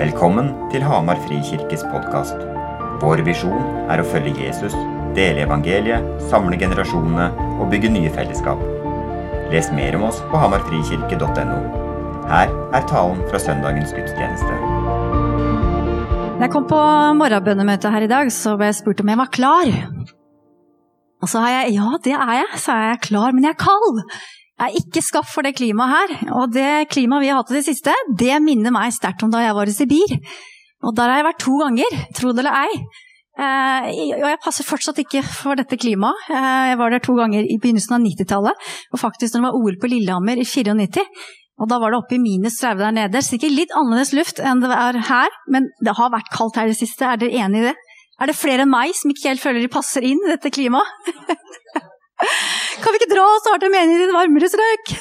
Velkommen til Hamar Frikirkes podkast. Vår visjon er å følge Jesus, dele evangeliet, samle generasjonene og bygge nye fellesskap. Les mer om oss på hamarfrikirke.no. Her er talen fra søndagens gudstjeneste. Da jeg kom på morgenbønnemøtet her i dag, så ble jeg spurt om jeg var klar. Og så har jeg ja, det er jeg, er jeg klar, men jeg er kald. Er ikke skapt for det klimaet her. Og det klimaet vi har hatt i det siste, det minner meg sterkt om da jeg var i Sibir. Og der har jeg vært to ganger, tro det eller ei. Eh, og jeg passer fortsatt ikke for dette klimaet. Eh, jeg var der to ganger i begynnelsen av 90-tallet, og faktisk når det var OL på Lillehammer i 94. Og da var det oppe i minus 30 der nede. Sikkert litt annerledes luft enn det er her, men det har vært kaldt her i det siste. Er dere enig i det? Er det flere enn meg som ikke helt føler de passer inn i dette klimaet? Kan vi ikke dra og starte meningen i et varmere strøk?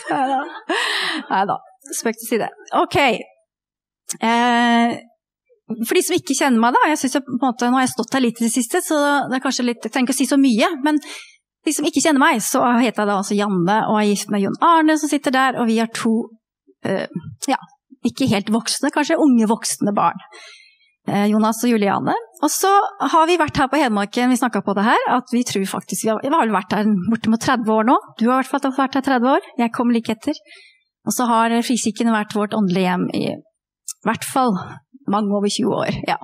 Nei da, spøk til side. Ok. Eh, for de som ikke kjenner meg, da. jeg jeg, på en måte, Nå har jeg stått her litt i det siste, så det er kanskje litt, jeg trenger ikke å si så mye. Men de som ikke kjenner meg, så heter jeg da altså Janne og er gift med Jon Arne som sitter der. Og vi har to eh, ja, ikke helt voksne, kanskje unge voksne barn. Eh, Jonas og Juliane. Og så har vi vært her på Hedmarken, vi snakka på det her, at vi tror faktisk Vi har, vi vært her bortimot 30 år nå. Du har i hvert fall vært her 30 år, jeg kom like etter. Og så har Frikirken vært vårt åndelige hjem i hvert fall mange over 20 år. ja.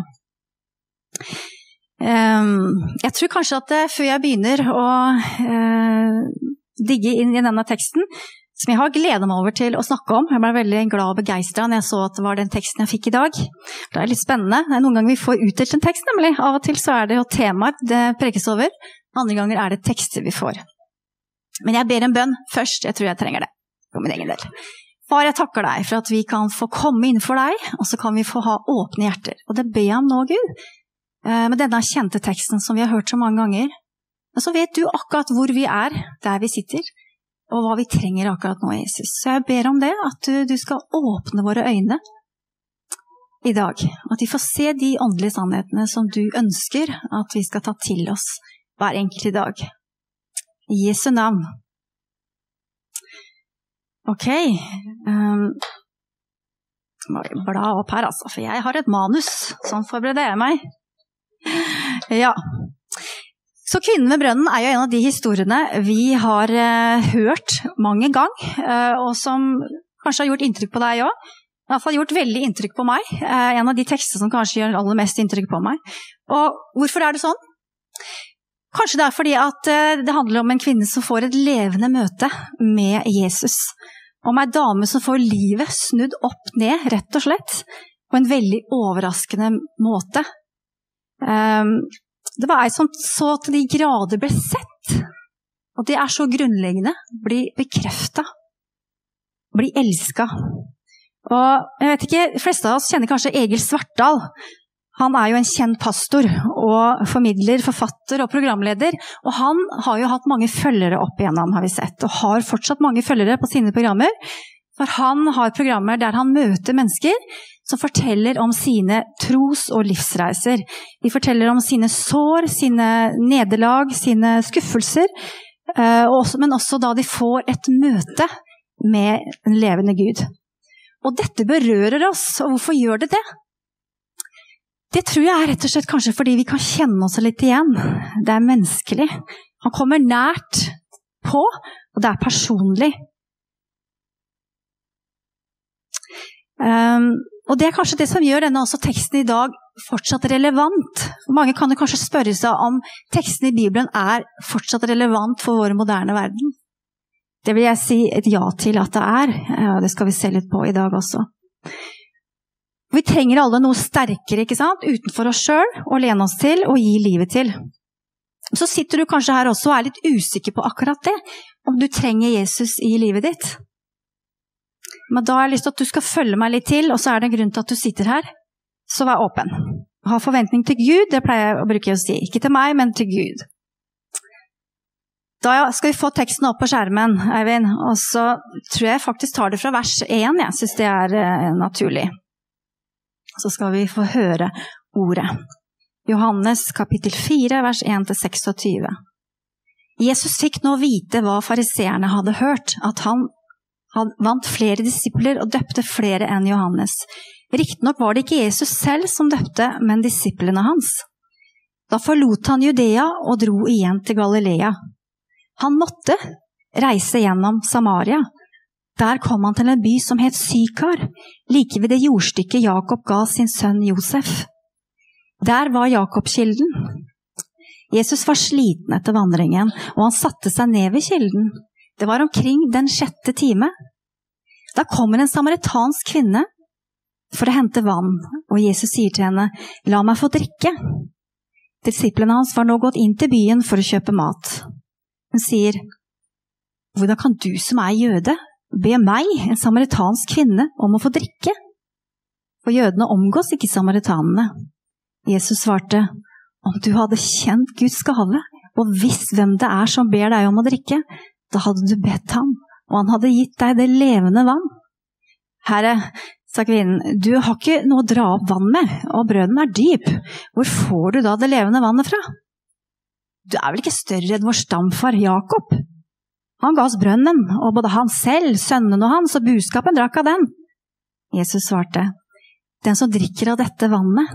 Um, jeg tror kanskje at det, før jeg begynner å uh, digge inn i denne teksten, som jeg har gleda meg over til å snakke om. Jeg ble veldig glad og begeistra når jeg så at det var den teksten jeg fikk i dag. Det er litt spennende. Det er noen ganger vi får utdelt en tekst, nemlig. Av og til så er det jo temaer det prekes over. Andre ganger er det tekster vi får. Men jeg ber en bønn først. Jeg tror jeg trenger det for min egen del. Far, jeg takker deg for at vi kan få komme innenfor deg, og så kan vi få ha åpne hjerter. Og det ber jeg om nå, Gud. Eh, med denne kjente teksten som vi har hørt så mange ganger. Og så vet du akkurat hvor vi er, der vi sitter og hva vi trenger akkurat nå, Jesus. Så jeg ber om det, at du, skal åpne våre øyne i dag. At vi får se de åndelige sannhetene som du ønsker at vi skal ta til oss hver enkelt i dag. I Jesu navn. Ok. Um, må bla opp her, altså, for jeg har et manus. Sånn forbereder jeg meg. Ja. Så 'Kvinnen ved brønnen' er jo en av de historiene vi har eh, hørt mange ganger, eh, og som kanskje har gjort inntrykk på deg òg. Iallfall gjort veldig inntrykk på meg. Eh, en av de tekstene som kanskje gjør aller mest inntrykk på meg. Og hvorfor er det sånn? Kanskje det er fordi at det handler om en kvinne som får et levende møte med Jesus. Om ei dame som får livet snudd opp ned, rett og slett. På en veldig overraskende måte. Um, det var ei som så til de grader ble sett. Og det er så grunnleggende. Bli bekrefta. Bli elska. Og jeg vet ikke, De fleste av oss kjenner kanskje Egil Svartdal. Han er jo en kjent pastor og formidler, forfatter og programleder. Og han har jo hatt mange følgere opp igjennom, har vi sett. Og har fortsatt mange følgere på sine programmer. For han har programmer der han møter mennesker som forteller om sine tros- og livsreiser. De forteller om sine sår, sine nederlag, sine skuffelser. Eh, men også da de får et møte med en levende Gud. Og dette berører oss, og hvorfor gjør det det? Det tror jeg er rett og slett kanskje fordi vi kan kjenne oss litt igjen. Det er menneskelig. Han kommer nært på, og det er personlig. Um, og Det er kanskje det som gjør denne teksten i dag fortsatt relevant. Mange kan jo kanskje spørre seg om teksten i Bibelen er fortsatt relevant for vår moderne verden. Det vil jeg si et ja til at det er, og det skal vi se litt på i dag også. Vi trenger alle noe sterkere ikke sant? utenfor oss sjøl å lene oss til og gi livet til. Så sitter du kanskje her også og er litt usikker på akkurat det, om du trenger Jesus i livet ditt. Men da har jeg lyst til at du skal følge meg litt til, og så er det en grunn til at du sitter her. Så vær åpen. Ha forventning til Gud, det pleier jeg å bruke å si. Ikke til meg, men til Gud. Da skal vi få teksten opp på skjermen, Eivind. Og så tror jeg faktisk tar det fra vers 1. Jeg syns det er eh, naturlig. Så skal vi få høre ordet. Johannes kapittel 4, vers 1-26. Jesus fikk nå vite hva fariseerne hadde hørt, at han han vant flere disipler og døpte flere enn Johannes. Riktignok var det ikke Jesus selv som døpte, men disiplene hans. Da forlot han Judea og dro igjen til Galilea. Han måtte reise gjennom Samaria. Der kom han til en by som het Sykar, like ved det jordstykket Jakob ga sin sønn Josef. Der var Jakobkilden. Jesus var sliten etter vandringen, og han satte seg ned ved kilden. Det var omkring den sjette time. Da kommer en samaritansk kvinne for å hente vann, og Jesus sier til henne, La meg få drikke. Disiplene hans var nå gått inn til byen for å kjøpe mat. Hun sier, Hvordan kan du som er jøde, be meg, en samaritansk kvinne, om å få drikke? For jødene omgås ikke samaritanene. Jesus svarte, Om du hadde kjent Guds gave og visst hvem det er som ber deg om å drikke, da hadde du bedt ham, og han hadde gitt deg det levende vann. Herre, sa kvinnen, du har ikke noe å dra opp vann med, og brøden er dyp, hvor får du da det levende vannet fra? Du er vel ikke større enn vår stamfar Jakob? Han ga oss brønnen, og både han selv, sønnene hans og buskapen drakk av den. Jesus svarte, den som drikker av dette vannet,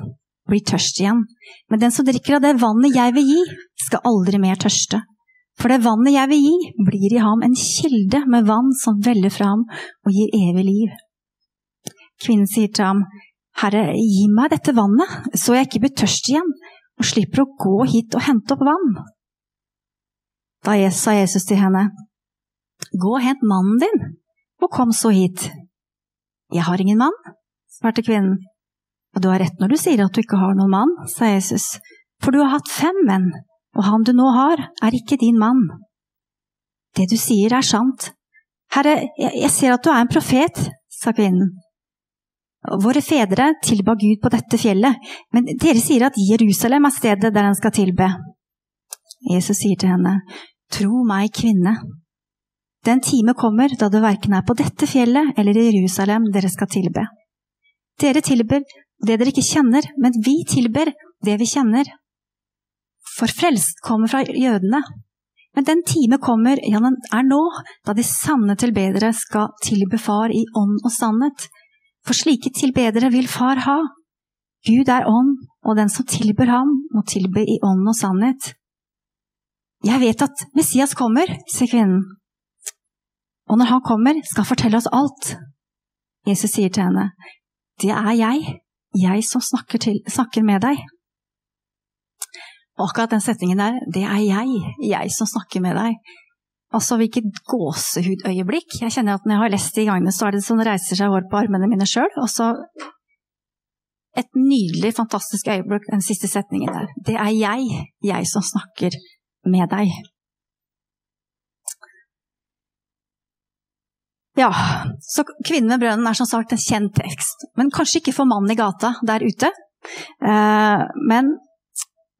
blir tørst igjen, men den som drikker av det vannet jeg vil gi, skal aldri mer tørste. For det vannet jeg vil gi, blir i ham en kilde med vann som veller fram og gir evig liv. Kvinnen sier til ham, Herre, gi meg dette vannet, så jeg ikke blir tørst igjen og slipper å gå hit og hente opp vann. Da sa Jesus til henne, Gå og hent mannen din, og kom så hit. Jeg har ingen mann, svarte kvinnen. Og du har rett når du sier at du ikke har noen mann, sa Jesus, for du har hatt fem menn, og han du nå har, er ikke din mann. Det du sier er sant. Herre, jeg ser at du er en profet, sa kvinnen. Våre fedre tilba Gud på dette fjellet, men dere sier at Jerusalem er stedet der han skal tilbe. Jesus sier til henne, Tro meg, kvinne. Den time kommer da det verken er på dette fjellet eller i Jerusalem dere skal tilbe. Dere tilber det dere ikke kjenner, men vi tilber det vi kjenner. For frelst kommer fra jødene. Men den time kommer, ja, den er nå, da de sanne tilbedere skal tilbe Far i ånd og sannhet. For slike tilbedere vil Far ha. Gud er ånd, og den som tilber ham, må tilbe i ånd og sannhet. Jeg vet at Messias kommer, sier kvinnen. Og når han kommer, skal han fortelle oss alt. Jesus sier til henne, det er jeg, jeg som snakker, til, snakker med deg. Og akkurat den setningen der, det er jeg, jeg som snakker med deg. Altså, hvilket gåsehudøyeblikk. Jeg kjenner at når jeg har lest de gangene, så er det sånn reiser seg hår på armene mine sjøl. Og så et nydelig, fantastisk øyeblikk, den siste setningen der. Det er jeg, jeg som snakker med deg. Ja, så Kvinnen med brønnen er som sagt en kjent tekst, men kanskje ikke for mannen i gata der ute. Eh, men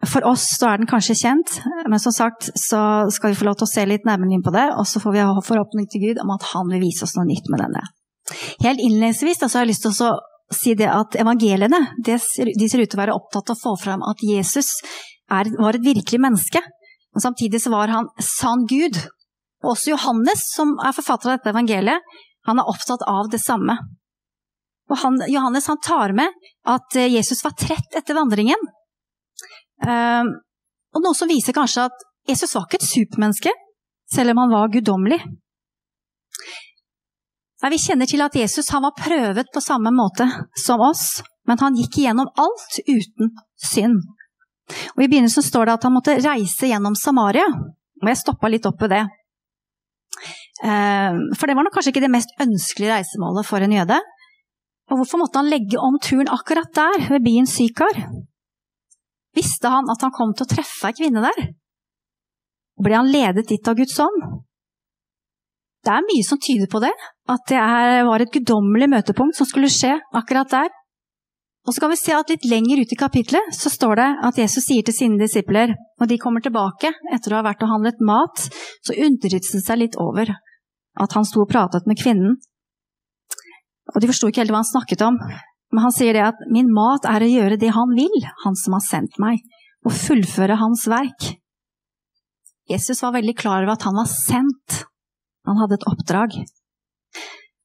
for oss så er den kanskje kjent, men som sagt så skal vi få lov til å se litt nærmere inn på det, og så får vi ha forhåpning til Gud om at han vil vise oss noe nytt med denne. Helt innledningsvis altså, har jeg lyst til å si det at evangeliene de ser ut til å være opptatt av å få fram at Jesus er, var et virkelig menneske, men samtidig så var han sann Gud. Og også Johannes, som er forfatter av dette evangeliet, han er opptatt av det samme. Og han, Johannes han tar med at Jesus var trett etter vandringen. Um, og noe som viser kanskje at Jesus var ikke et supermenneske, selv om han var guddommelig. Vi kjenner til at Jesus var prøvet på samme måte som oss, men han gikk igjennom alt uten synd. Og I begynnelsen står det at han måtte reise gjennom Samaria, og jeg stoppa litt opp ved det. Ehm, for det var nok kanskje ikke det mest ønskelige reisemålet for en jøde. Og hvorfor måtte han legge om turen akkurat der, ved byen Sykar? Visste han at han kom til å treffe ei kvinne der? Ble han ledet dit av Guds ånd? Det er mye som tyder på det, at det var et guddommelig møtepunkt som skulle skje akkurat der. Og så kan vi se at litt lenger ut i kapitlet så står det at Jesus sier til sine disipler, når de kommer tilbake etter å ha vært og handlet mat, så undret de seg litt over at han sto og pratet med kvinnen. Og de forsto ikke helt hva han snakket om, men han sier det at 'min mat er å gjøre det han vil, han som har sendt meg', og fullføre hans verk. Jesus var veldig klar over at han var sendt. Han hadde et oppdrag.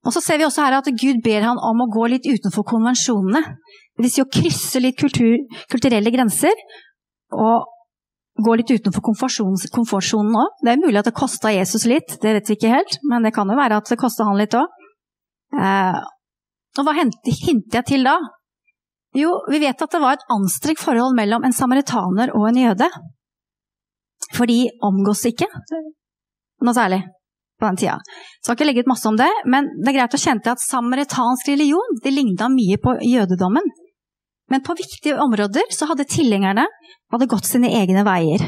Og så ser vi også her at Gud ber han om å gå litt utenfor konvensjonene. Det vil si å krysse litt kultur, kulturelle grenser, og gå litt utenfor komfortsonen òg. Det er mulig at det kosta Jesus litt, det vet vi ikke helt, men det kan jo være at det kosta han litt òg. Og hva hinter jeg til da? Jo, vi vet at det var et anstrengt forhold mellom en samaritaner og en jøde. For de omgås ikke noe særlig på den tida. Skal ikke legge ut masse om det, men det er greit å kjenne til at samaritansk religion de ligna mye på jødedommen. Men på viktige områder så hadde tilhengerne hadde gått sine egne veier.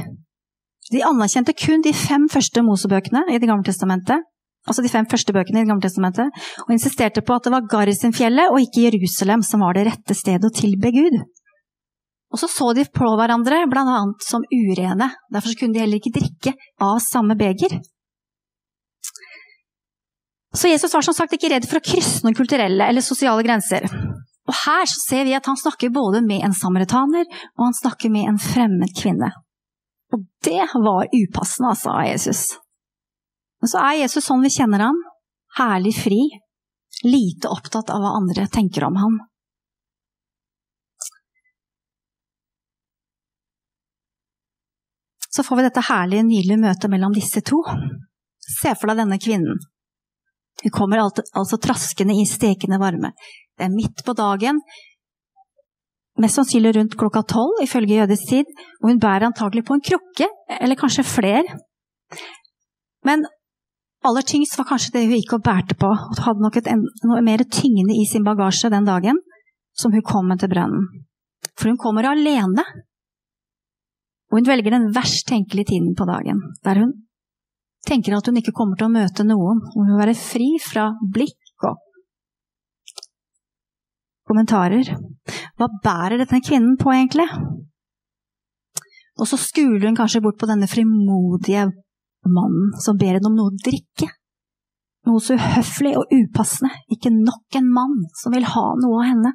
De anerkjente kun de fem første Mosebøkene i Det gamle testamentet, altså de fem første bøkene i Det gamle testamentet, og insisterte på at det var Garisenfjellet og ikke Jerusalem som var det rette stedet å tilbe Gud. Og så så de på hverandre bl.a. som urene, derfor kunne de heller ikke drikke av samme beger. Så Jesus var som sagt ikke redd for å krysse noen kulturelle eller sosiale grenser. Og her så ser vi at han snakker både med en samaritaner og han snakker med en fremmed kvinne. Og det var upassende, altså, av Jesus. Men så er Jesus sånn vi kjenner ham, herlig fri, lite opptatt av hva andre tenker om ham. Så får vi dette herlige, nydelige møtet mellom disse to. Se for deg denne kvinnen. Hun kommer altså traskende i stekende varme. Det er midt på dagen, mest sannsynlig rundt klokka tolv ifølge jødisk tid, og hun bærer antagelig på en krukke, eller kanskje flere. Men aller tyngst var kanskje det hun gikk og bærte på, og hadde nok et, noe mer tyngende i sin bagasje den dagen som hun kom med til brønnen. For hun kommer alene, og hun velger den verst tenkelige tiden på dagen, der hun tenker at hun ikke kommer til å møte noen. Hun vil være fri fra blikk og kommentarer. Hva bærer denne kvinnen på, egentlig? Og så skuler hun kanskje bort på denne frimodige mannen som ber henne om noe å drikke. Noe så uhøflig og upassende. Ikke nok en mann som vil ha noe av henne.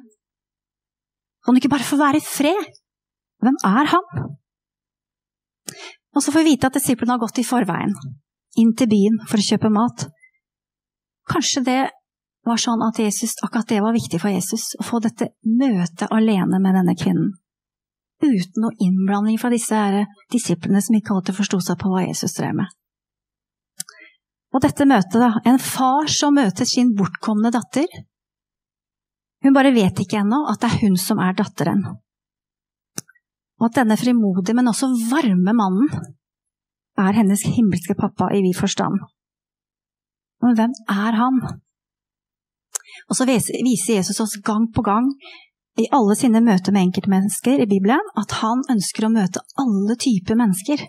Kan du ikke bare få være i fred? Hvem er han? Og så får vi vite at disiplene har gått i forveien inn til byen for å kjøpe mat. Kanskje det var sånn at Jesus, akkurat det var viktig for Jesus, å få dette møtet alene med denne kvinnen. Uten noe innblanding fra disse her, disiplene som ikke alltid forsto seg på hva Jesus drev med. Og dette møtet, da. En far som møter sin bortkomne datter. Hun bare vet ikke ennå at det er hun som er datteren. Og at denne frimodige, men også varme mannen er hennes himmelske pappa i vid forstand. Men hvem er han? Og så viser Jesus oss gang på gang i alle sine møter med enkeltmennesker i Bibelen at han ønsker å møte alle typer mennesker.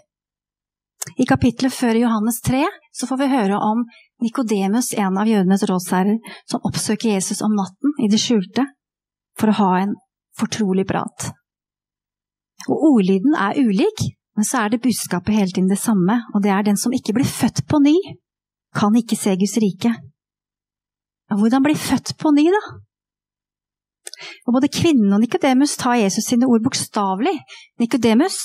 I kapittelet før Johannes 3 så får vi høre om Nikodemus, en av jødenes rådsherrer, som oppsøker Jesus om natten i det skjulte for å ha en fortrolig prat. Og ordlyden er ulik, men så er det budskapet hele tiden det samme, og det er den som ikke blir født på ny, kan ikke se Guds rike. Hvordan bli født på ny, da? Og Både kvinnen og Nikodemus tar Jesus sine ord bokstavelig. Nikodemus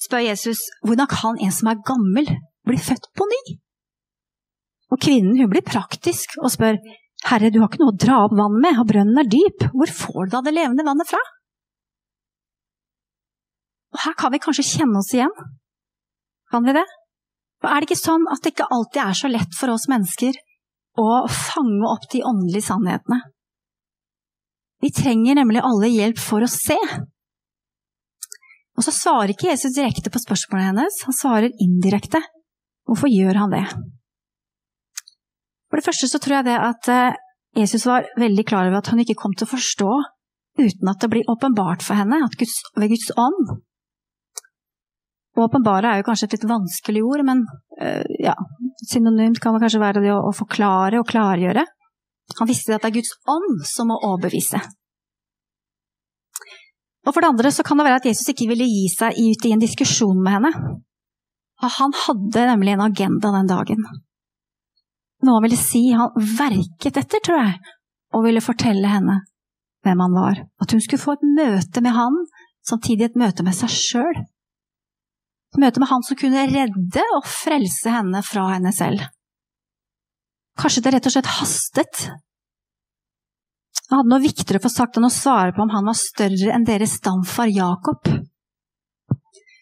spør Jesus hvordan kan en som er gammel, bli født på ny? Og kvinnen hun blir praktisk og spør Herre, du har ikke noe å dra opp vann med, og brønnen er dyp, hvor får du da det levende vannet fra? Og her kan vi kanskje kjenne oss igjen. Kan vi det? Og er det ikke sånn at det ikke alltid er så lett for oss mennesker å fange opp de åndelige sannhetene? Vi trenger nemlig alle hjelp for å se. Og så svarer ikke Jesus direkte på spørsmålet hennes, han svarer indirekte. Hvorfor gjør han det? For det første så tror jeg det at eh, Jesus var veldig klar over at hun ikke kom til å forstå uten at det blir åpenbart for henne at Guds, ved Guds ånd Åpenbare er jo kanskje et litt vanskelig ord, men øh, ja, synonymt kan det kanskje være det å, å, forklare og klargjøre. Han visste at det er Guds ånd som må overbevise. Og for det andre så kan det være at Jesus ikke ville gi seg ut i en diskusjon med henne. Han hadde nemlig en agenda den dagen. Noe han ville si, han verket etter, tror jeg, og ville fortelle henne hvem han var. At hun skulle få et møte med han, samtidig et møte med seg sjøl møte med han som kunne redde og frelse henne fra henne selv. Kanskje det rett og slett hastet? Han hadde noe viktigere å få sagt enn å svare på om han var større enn deres stamfar Jakob.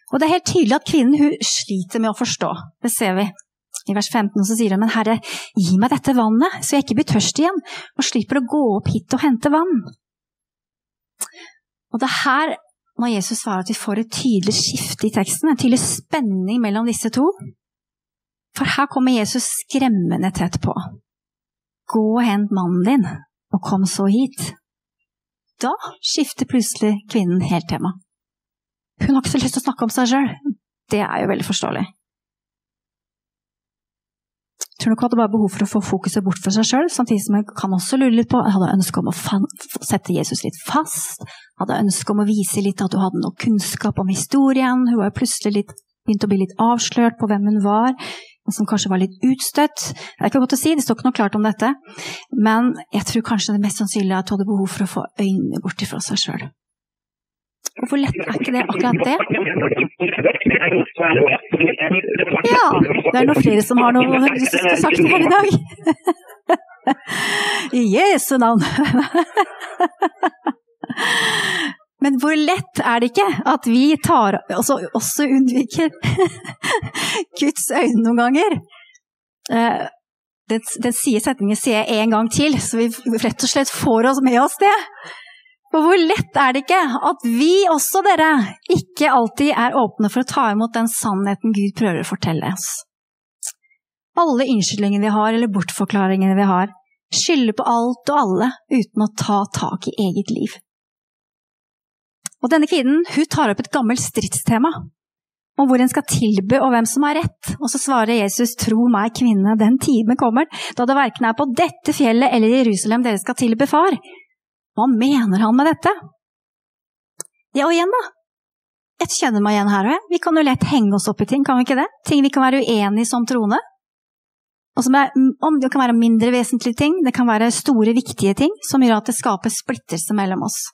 Og det er helt tydelig at kvinnen hun sliter med å forstå. Det ser vi. I vers 15 så sier hun, men Herre, gi meg dette vannet, så jeg ikke blir tørst igjen, og slipper å gå opp hit og hente vann. Og det er her må Jesus svare at vi får et tydelig skifte i teksten, en tydelig spenning mellom disse to. For her kommer Jesus skremmende tett på. Gå og hent mannen din, og kom så hit. Da skifter plutselig kvinnen helt tema. Hun har ikke så lyst til å snakke om seg sjøl. Det er jo veldig forståelig. Tror du hun hadde bare behov for å få fokuset bort fra seg sjøl, samtidig som jeg kan også lure litt på Jeg hadde ønske om å sette Jesus litt fast. Hadde ønske om å vise litt at hun hadde noe kunnskap om historien. Hun var jo plutselig litt, begynt å bli litt avslørt på hvem hun var, som kanskje var litt utstøtt. Det er ikke godt å si, det står ikke noe klart om dette. Men jeg tror kanskje det mest sannsynlige er at hun hadde behov for å få øynene bort fra seg sjøl. Hvor lett er ikke det akkurat det? Ja, det er noen flere som har noe de skulle sagt her i dag. I Jesu navn. Men hvor lett er det ikke at vi tar, også, også unnviker Guds øyne noen ganger? Eh, den, den sier setningen sier jeg en gang til, så vi rett og slett får oss med oss det. For hvor lett er det ikke at vi også, dere, ikke alltid er åpne for å ta imot den sannheten Gud prøver å fortelle oss? Alle unnskyldningene vi har, eller bortforklaringene vi har, skylder på alt og alle uten å ta tak i eget liv. Og denne kvinnen hun tar opp et gammelt stridstema om hvor en skal tilby og hvem som har rett. Og så svarer Jesus, tro meg, kvinne, den time kommer da det verken er på dette fjellet eller i Jerusalem dere skal tilbe far. Hva mener han med dette? Ja, og igjen, da. Jeg kjenner meg igjen her òg. Vi kan jo lett henge oss opp i ting, kan vi ikke det? Ting vi kan være uenige i som troende. Og som er, det kan være mindre vesentlige ting, det kan være store, viktige ting som gjør at det skaper splittelse mellom oss.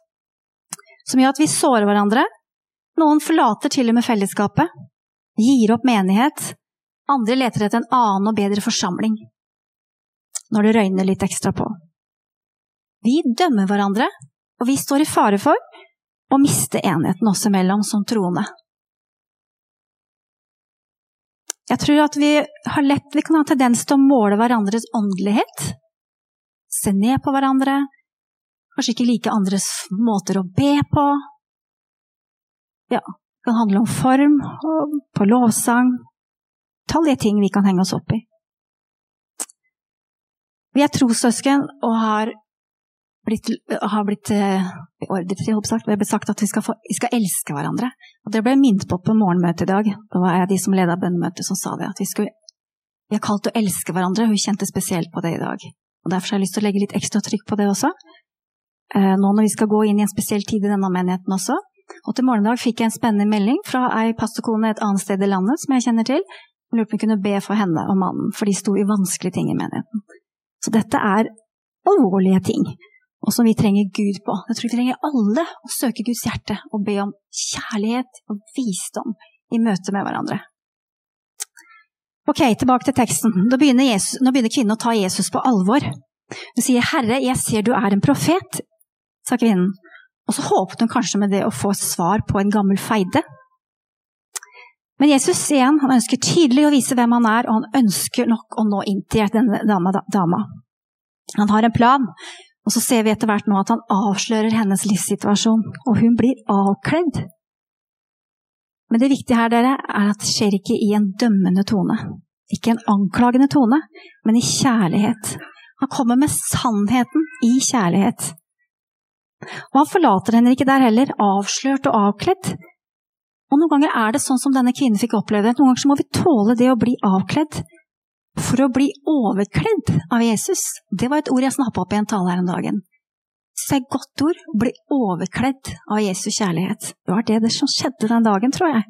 Som gjør at vi sårer hverandre. Noen forlater til og med fellesskapet. Gir opp menighet. Andre leter etter en annen og bedre forsamling. Når det røyner litt ekstra på. Vi dømmer hverandre, og vi står i fare for å miste enheten oss imellom som troende. Jeg tror at vi, har lett, vi kan ha tendens til å måle hverandres åndelighet. Se ned på hverandre. Kanskje ikke like andres måter å be på. Ja, det kan handle om form, på lovsang. Tallige ting vi kan henge oss opp i. Vi er trossøsken og har blitt, har blitt eh, beordret til, sagt, det ble sagt at vi skal, få, vi skal, elske hverandre. Og Det ble minnet på på morgenmøtet i dag. Da var jeg de som leda bønnemøtet som sa det. At vi, skulle, vi er kalt å elske hverandre. og Hun kjente spesielt på det i dag. Og Derfor har jeg lyst til å legge litt ekstra trykk på det også. Eh, nå når vi skal gå inn i en spesiell tid i denne menigheten også. Og til morgendag fikk jeg en spennende melding fra ei pastorkone et annet sted i landet som jeg kjenner til. Hun lurte på om jeg kunne be for henne og mannen, for de sto i vanskelige ting i menigheten. Så dette er alvorlige ting og som vi trenger Gud på. Jeg tror vi trenger alle å søke Guds hjerte og be om kjærlighet og visdom i møte med hverandre. Ok, tilbake til teksten. Nå begynner, nå begynner kvinnen å ta Jesus på alvor. Hun sier, 'Herre, jeg ser du er en profet', sa kvinnen. Og så håpet hun kanskje med det å få svar på en gammel feide. Men Jesus igjen, han ønsker tydelig å vise hvem han er, og han ønsker nok å nå inn til denne dama. Han har en plan, og så ser vi etter hvert nå at han avslører hennes livssituasjon, og hun blir avkledd. Men det viktige her dere, er at det skjer ikke i en dømmende tone. Ikke en anklagende tone, men i kjærlighet. Han kommer med sannheten i kjærlighet. Og han forlater henne ikke der heller, avslørt og avkledd. Og noen ganger er det sånn som denne kvinnen fikk oppleve det. Noen ganger må vi tåle det å bli avkledd for å bli overkledd av Jesus. Det var et ord jeg snappa opp i en tale her om dagen. Så et godt ord. Bli overkledd av Jesus kjærlighet. Det var det, det som skjedde den dagen, tror jeg.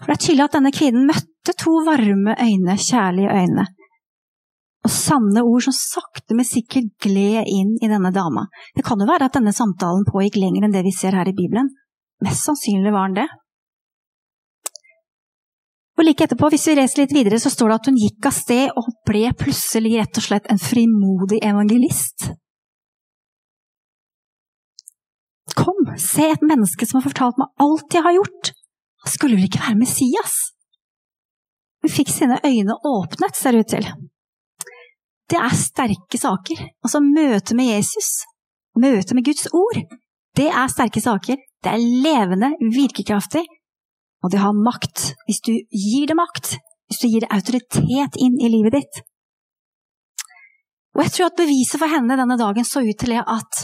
For Det er tydelig at denne kvinnen møtte to varme øyne, kjærlige øyne. Og sanne ord som sakte, men sikkert gled inn i denne dama. Det kan jo være at denne samtalen pågikk lenger enn det vi ser her i Bibelen. Mest sannsynlig var den det. Og like etterpå, hvis vi reiser litt videre, så står det at hun gikk av sted og ble plutselig rett og slett en frimodig evangelist. Kom, se et menneske som har fortalt meg alt jeg har gjort. Han skulle vel ikke være Messias? Hun fikk sine øyne åpnet, ser det ut til. Det er sterke saker. Altså møtet med Jesus, møtet med Guds ord, det er sterke saker. Det er levende, virkekraftig, og det har makt. Hvis du gir det makt, hvis du gir det autoritet inn i livet ditt. Og jeg tror at beviset for henne denne dagen så ut til at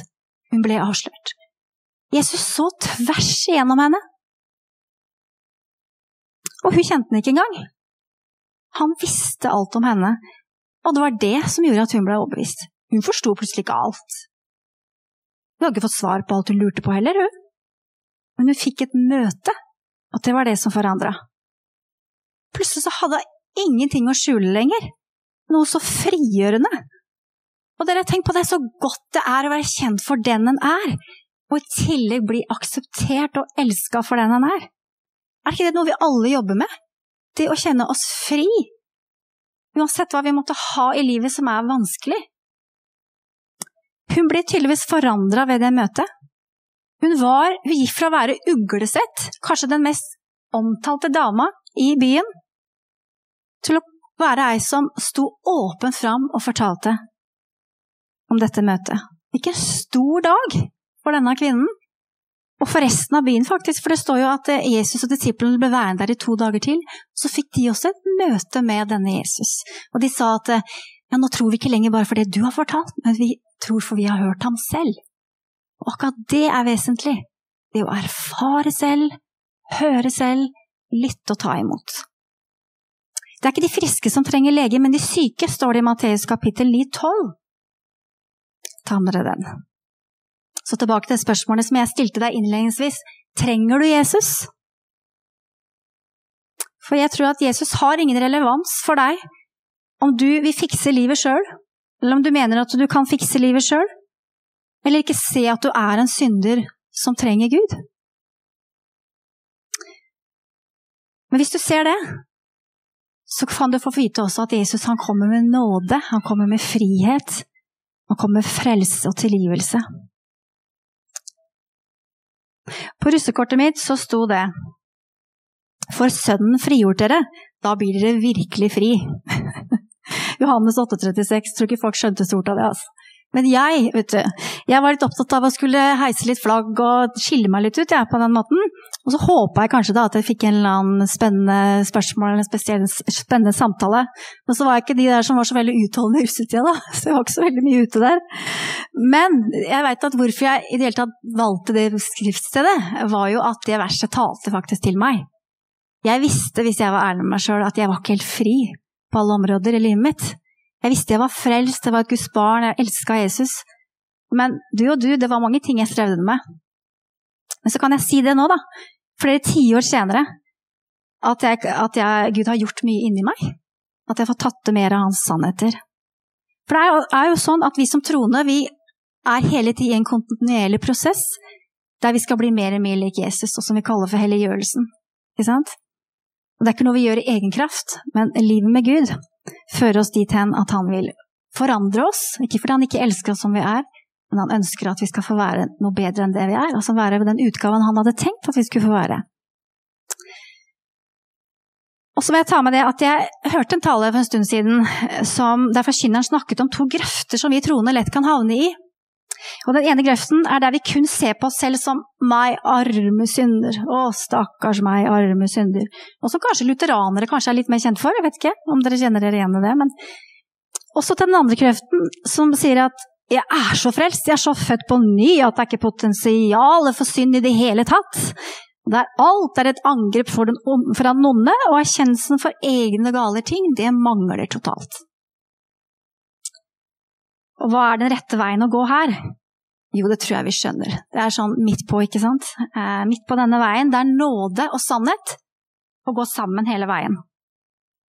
hun ble avslørt. Jesus så tvers igjennom henne. Og hun kjente den ikke engang. Han visste alt om henne, og det var det som gjorde at hun ble overbevist. Hun forsto plutselig ikke alt. Hun hadde ikke fått svar på alt hun lurte på heller, hun. Men hun fikk et møte, og det var det som forandra. Plutselig så hadde hun ingenting å skjule lenger. Noe så frigjørende. Og dere, tenk på det så godt det er å være kjent for den en er, og i tillegg bli akseptert og elska for den en er. Er ikke det noe vi alle jobber med? Det å kjenne oss fri. Uansett hva vi måtte ha i livet som er vanskelig. Hun ble tydeligvis forandra ved det møtet. Hun, var, hun gikk fra å være uglesett, kanskje den mest omtalte dama i byen, til å være ei som sto åpent fram og fortalte om dette møtet. Ikke en stor dag for denne kvinnen, og for resten av byen, faktisk, for det står jo at Jesus og disiplene ble værende der i to dager til. Så fikk de også et møte med denne Jesus, og de sa at ja, nå tror vi ikke lenger bare for det du har fortalt, men vi tror for vi har hørt ham selv. Og akkurat det er vesentlig. Det å erfare selv, høre selv, lytte og ta imot. Det er ikke de friske som trenger lege, men de syke, står det i Matteus kapittel 9-12. Ta med dere den. Så tilbake til spørsmålet som jeg stilte deg innledningsvis. Trenger du Jesus? For jeg tror at Jesus har ingen relevans for deg om du vil fikse livet sjøl, eller om du mener at du kan fikse livet sjøl, eller ikke se at du er en synder som trenger Gud. Men hvis du ser det, så kan du få vite også at Jesus han kommer med nåde, han kommer med frihet, han kommer med frelse og tilgivelse. På russekortet mitt så sto det For Sønnen frigjort dere, da blir dere virkelig fri. Johannes 8,36. Tror ikke folk skjønte stort av det. altså. Men jeg, vet du, jeg var litt opptatt av å skulle heise litt flagg og skille meg litt ut jeg, på den måten. Og så håpa jeg kanskje da at jeg fikk en eller annen spennende spørsmål eller en spesiell spennende samtale. Men så var jeg ikke de der som var så veldig utholdende i russetida, da. Så jeg var ikke så veldig mye ute der. Men jeg veit at hvorfor jeg i det hele tatt valgte det skriftstedet, var jo at det verset talte faktisk til meg. Jeg visste, hvis jeg var ærlig med meg sjøl, at jeg var ikke helt fri på alle områder i livet mitt. Jeg visste jeg var frelst, jeg var et Guds barn, jeg elska Jesus. Men du og du, det var mange ting jeg strevde med. Men så kan jeg si det nå, da, flere tiår senere, at, jeg, at jeg, Gud har gjort mye inni meg. At jeg får tatt det mer av hans sannheter. For det er jo, er jo sånn at vi som troende, vi er hele tiden i en kontinuerlig prosess der vi skal bli mer og mer lik Jesus, og som vi kaller for helliggjørelsen. Ikke sant? Og det er ikke noe vi gjør i egen kraft, men livet med Gud føre oss dit hen at han vil forandre oss. Ikke fordi han ikke elsker oss som vi er, men han ønsker at vi skal få være noe bedre enn det vi er. Altså være den utgaven han hadde tenkt at vi skulle få være. Og så vil jeg ta med det at jeg hørte en tale for en stund siden som, der forkynneren snakket om to grøfter som vi troende lett kan havne i. Og Den ene grøften er der vi kun ser på oss selv som 'meg, arme synder'. Å, stakkars meg, arme synder. Og som kanskje lutheranere kanskje er litt mer kjent for. Jeg vet ikke om dere kjenner dere igjen i det. Men også til den andre grøften som sier at 'jeg er så frelst, jeg er så født på ny at det er ikke potensial for synd i det hele tatt'. Der alt er et angrep for den, fra den onde, og erkjennelsen for egne gale ting, det mangler totalt. Og hva er den rette veien å gå her? Jo, det tror jeg vi skjønner. Det er sånn midt på, ikke sant? Eh, midt på denne veien. Det er nåde og sannhet å gå sammen hele veien.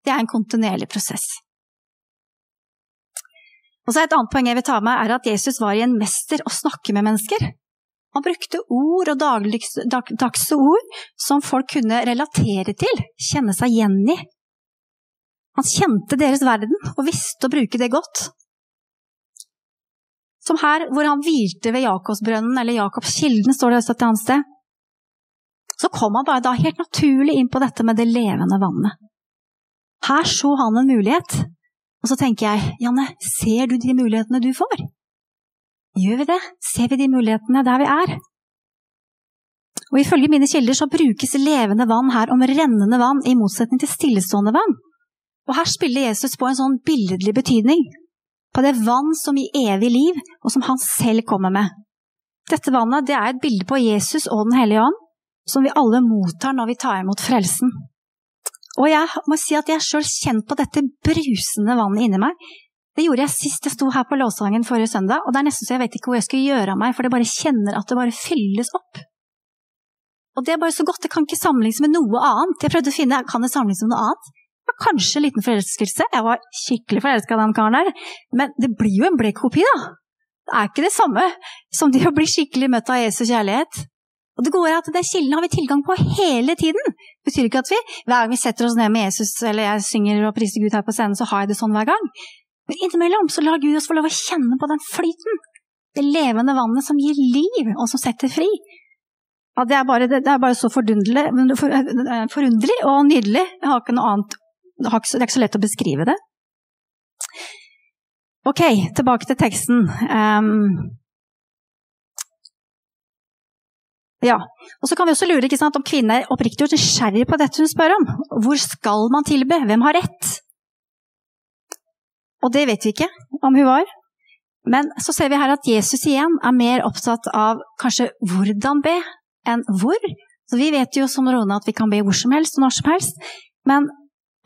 Det er en kontinuerlig prosess. Og så Et annet poeng jeg vil ta med, er at Jesus var i en mester å snakke med mennesker. Han brukte ord og dagligdagse ord som folk kunne relatere til, kjenne seg igjen i. Han kjente deres verden og visste å bruke det godt. Som her hvor han hvilte ved Jakobsbrønnen, eller Jakobskilden, står det et annet sted. Så kom han bare da helt naturlig inn på dette med det levende vannet. Her så han en mulighet. Og så tenker jeg, Janne, ser du de mulighetene du får? Gjør vi det? Ser vi de mulighetene der vi er? Og Ifølge mine kilder så brukes levende vann her om rennende vann, i motsetning til stillestående vann. Og her spiller Jesus på en sånn billedlig betydning. På det vann som gir evig liv, og som han selv kommer med. Dette vannet det er et bilde på Jesus og Den hellige ånd, som vi alle mottar når vi tar imot frelsen. Og jeg må si at jeg sjøl kjent på dette brusende vannet inni meg. Det gjorde jeg sist jeg sto her på låssangen forrige søndag, og det er nesten så jeg vet ikke hvor jeg skal gjøre av meg, for det bare kjenner at det bare fylles opp. Og det er bare så godt, det kan ikke sammenlignes med noe annet. Jeg prøvde å finne, kan det sammenlignes med noe annet? Kanskje en liten forelskelse. Jeg var skikkelig forelska i den karen der. Men det blir jo en blek kopi, da. Det er ikke det samme som det å bli skikkelig møtt av Jesus kjærlighet. Og det går at Den kilden har vi tilgang på hele tiden. Det betyr ikke at vi hver gang vi setter oss ned med Jesus, eller jeg synger og priser Gud her på scenen, så har jeg det sånn hver gang. Men innimellom så lar Gud oss få lov å kjenne på den flyten. Det levende vannet som gir liv, og som setter fri. Ja, det, er bare, det, er bare, så forunderlig, forunderlig og nydelig. Jeg har ikke noe annet det er ikke så lett å beskrive det. Ok, tilbake til teksten. Um, ja, og så kan vi også lure sant, om kvinnen er oppriktig og nysgjerrig på dette hun spør om. Hvor skal man tilbe? Hvem har rett? Og det vet vi ikke om hun var. Men så ser vi her at Jesus igjen er mer opptatt av kanskje hvordan be, enn hvor. Så vi vet jo som Rone at vi kan be hvor som helst og når som helst. Men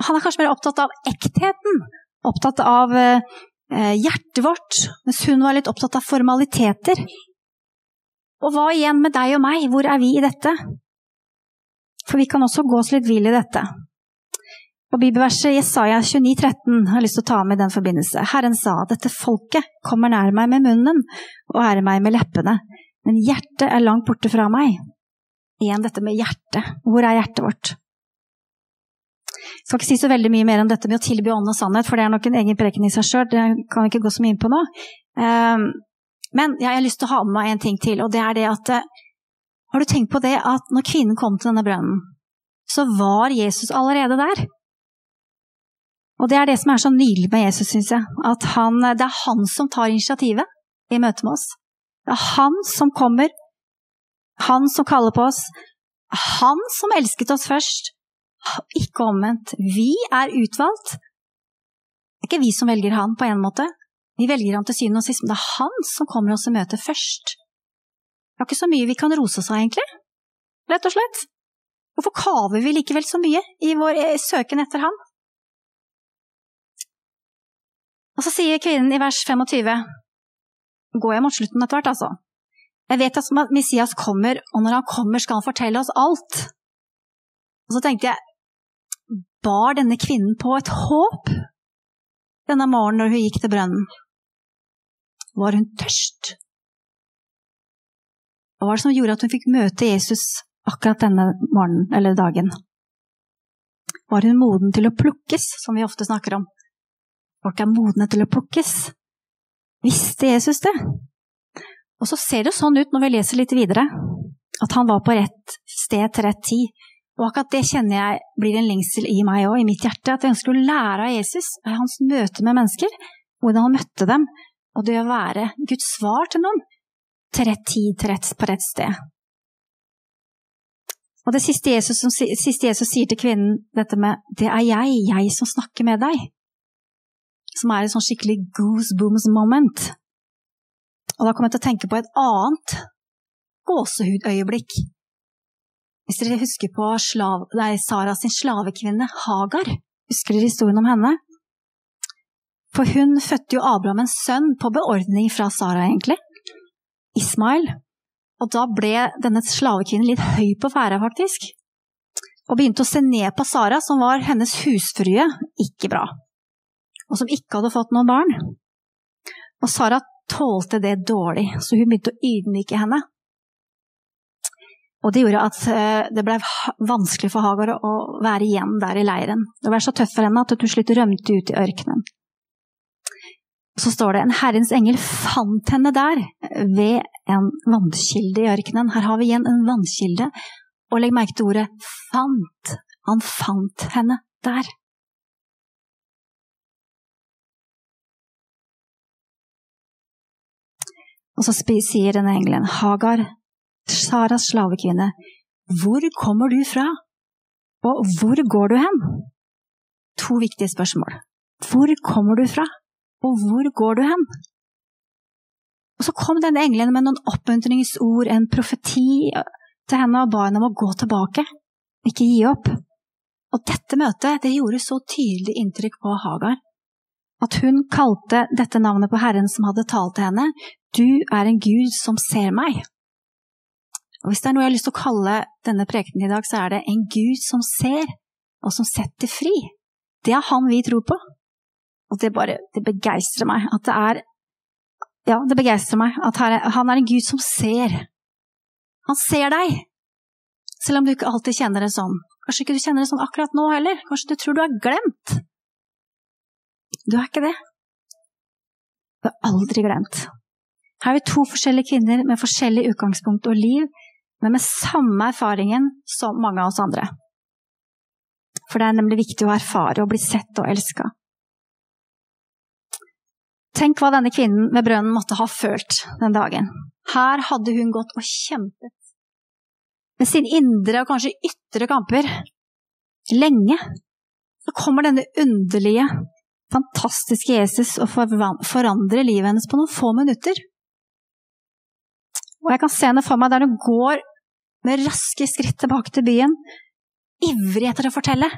han er kanskje mer opptatt av ektheten, opptatt av eh, hjertet vårt, mens hun var litt opptatt av formaliteter. Og hva igjen med deg og meg, hvor er vi i dette? For vi kan også gå oss litt vill i dette. Og Bibelverset Jesaja 29, 13 har lyst til å ta med i den forbindelse. Herren sa dette folket kommer nær meg med munnen og ærer meg med leppene, men hjertet er langt borte fra meg. Igjen dette med hjertet. Hvor er hjertet vårt? Skal ikke si så veldig mye mer om dette med å tilby ånd og sannhet, for det er nok en egen preken i seg sjøl. Det kan vi ikke gå så mye inn på nå. Ehm, men jeg har lyst til å ha med meg en ting til, og det er det at eh, Har du tenkt på det at når kvinnen kom til denne brønnen, så var Jesus allerede der? Og det er det som er så nydelig med Jesus, syns jeg. At han, det er han som tar initiativet i møte med oss. Det er han som kommer. Han som kaller på oss. Han som elsket oss først. Ikke omvendt. Vi er utvalgt. Det er ikke vi som velger han, på en måte. Vi velger han til syvende og sist, men det er han som kommer oss i møte først. Det er ikke så mye vi kan rose oss av, egentlig. Rett og slett. Hvorfor kaver vi likevel så mye i vår eh, søken etter han? Og så sier kvinnen i vers 25 Går jeg mot slutten etter hvert, altså. Jeg vet at Messias kommer, og når han kommer, skal han fortelle oss alt. Og så tenkte jeg, bar denne kvinnen på et håp denne morgenen når hun gikk til brønnen? Var hun tørst? Hva var det som gjorde at hun fikk møte Jesus akkurat denne morgenen eller dagen? Var hun moden til å plukkes, som vi ofte snakker om? Folk er modne til å plukkes. Visste Jesus det? Og så ser det sånn ut når vi leser litt videre, at han var på rett sted til rett tid. Og akkurat det kjenner jeg blir en lengsel i meg òg, i mitt hjerte. At jeg ønsker å lære av Jesus, av hans møte med mennesker, hvordan han møtte dem, og det å være Guds svar til noen til rett tid, til rett, på rett sted. Og det siste Jesus, som, siste Jesus sier til kvinnen, dette med 'det er jeg, jeg som snakker med deg', som er et sånn skikkelig goosebooms moment. Og da kom jeg til å tenke på et annet gåsehudøyeblikk hvis dere husker på slav, nei, Sara sin slavekvinne Hagar, husker dere historien om henne? For hun fødte jo Abraham en sønn på beordring fra Sara, egentlig. Ismail. Og da ble denne slavekvinnen litt høy på færa, faktisk. Og begynte å se ned på Sara, som var hennes husfrue. Ikke bra. Og som ikke hadde fått noen barn. Og Sara tålte det dårlig, så hun begynte å ydmyke henne. Og det gjorde at eh, det ble vanskelig for Hagar å være igjen der i leiren. Det ble så tøft for henne at hun slutt rømte ut i ørkenen. Så står det en Herrens engel fant henne der, ved en vannkilde i ørkenen. Her har vi igjen en vannkilde. Og legg merke til ordet fant. Han fant henne der. Og så sier denne engelen, Hagar, Saras slavekvinne, hvor kommer du fra, og hvor går du hen? To viktige spørsmål. Hvor kommer du fra, og hvor går du hen? Og så kom denne engelen med noen oppmuntringsord, en profeti til henne og ba henne om å gå tilbake, ikke gi opp. Og dette møtet det gjorde så tydelig inntrykk på Hagar at hun kalte dette navnet på Herren som hadde talt til henne, Du er en Gud som ser meg. Og Hvis det er noe jeg har lyst til å kalle denne prekenen i dag, så er det en Gud som ser, og som setter fri. Det er han vi tror på. Og det bare det begeistrer meg at det er Ja, det begeistrer meg at han er en Gud som ser. Han ser deg, selv om du ikke alltid kjenner det sånn. Kanskje ikke du kjenner det sånn akkurat nå heller. Kanskje du tror du har glemt. Du er ikke det. Du er aldri glemt. Her er vi to forskjellige kvinner med forskjellig utgangspunkt og liv, men med samme erfaringen som mange av oss andre. For det er nemlig viktig å erfare og bli sett og elska. Tenk hva denne kvinnen ved brønnen måtte ha følt den dagen. Her hadde hun gått og kjempet med sine indre og kanskje ytre kamper lenge. Så kommer denne underlige, fantastiske Jesus og forandrer livet hennes på noen få minutter. Og jeg kan se henne for meg der hun går med raske skritt tilbake til byen, ivrig etter å fortelle.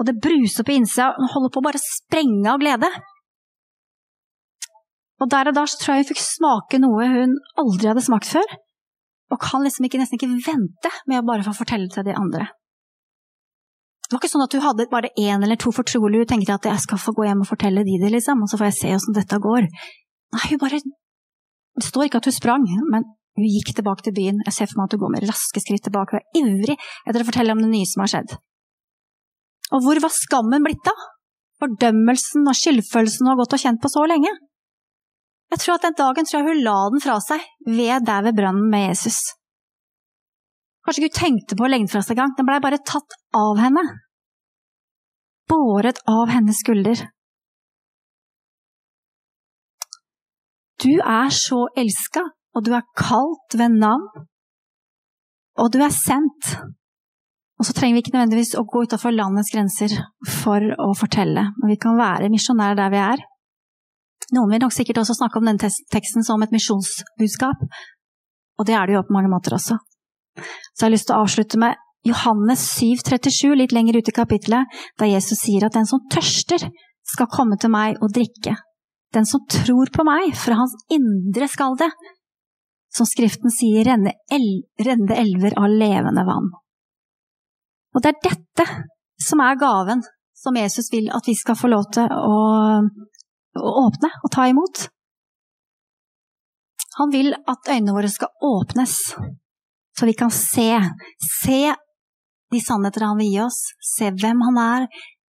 Og det bruser på innsida, hun holder på å bare sprenge av glede. Og der og da så tror jeg hun fikk smake noe hun aldri hadde smakt før, og kan liksom ikke, nesten ikke vente med å bare få fortelle til de andre. Det var ikke sånn at hun hadde bare én eller to fortrolige, hun tenkte at jeg skal få gå hjem og fortelle de det, liksom, og så får jeg se åssen dette går. Nei, hun bare Det står ikke at hun sprang, men hun gikk tilbake til byen. Jeg ser for meg at hun går med raske skritt tilbake og er ivrig etter å fortelle om det nye som har skjedd. Og hvor var skammen blitt av? Fordømmelsen og skyldfølelsen hun har gått og kjent på så lenge? Jeg tror at den dagen tror hun la den fra seg, ved der ved brønnen med Jesus. Kanskje hun tenkte på å legge den fra seg engang, den blei bare tatt av henne. Båret av hennes skulder. Du er så elska, og du er kalt ved navn, og du er sendt. Og så trenger vi ikke nødvendigvis å gå utafor landets grenser for å fortelle, men vi kan være misjonærer der vi er. Noen vil nok sikkert også snakke om denne teksten som et misjonsbudskap, og det er det jo på mange måter også. Så jeg har lyst til å avslutte med Johannes 7, 37, litt lenger ute i kapittelet, der Jesus sier at den som tørster, skal komme til meg og drikke. Den som tror på meg, fra hans indre skal det, som Skriften sier, renne, el renne elver av levende vann. Og det er dette som er gaven som Jesus vil at vi skal få lov til å, å åpne og ta imot. Han vil at øynene våre skal åpnes, så vi kan se. Se de sannheter han vil gi oss, se hvem han er,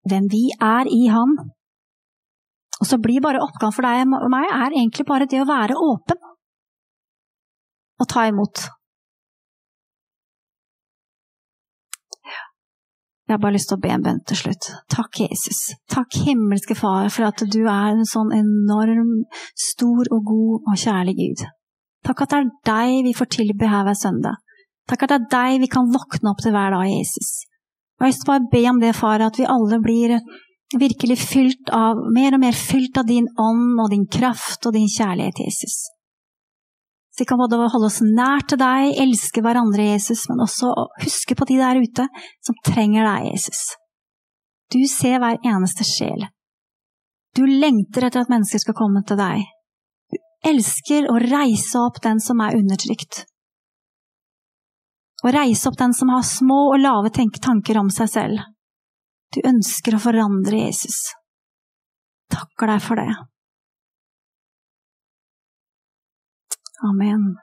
hvem vi er i han. Og så blir bare oppgaven for deg og meg er egentlig bare det å være åpen og ta imot. Jeg har bare lyst til å be en bønn til slutt. Takk, Jesus. Takk, himmelske Far, for at du er en sånn enorm, stor og god og kjærlig Gud. Takk at det er deg vi får tilbe her hver søndag. Takk at det er deg vi kan våkne opp til hver dag, Jesus. Jeg har lyst til å be om det, Far, at vi alle blir virkelig fylt av, mer og mer fylt av din ånd og din kraft og din kjærlighet, Jesus. Så vi kan både holde oss nær til deg, elske hverandre, Jesus, men også huske på de der ute som trenger deg, Jesus. Du ser hver eneste sjel. Du lengter etter at mennesker skal komme til deg. Du elsker å reise opp den som er undertrykt. Å reise opp den som har små og lave tanker om seg selv. Du ønsker å forandre Jesus. Takker deg for det. Amen.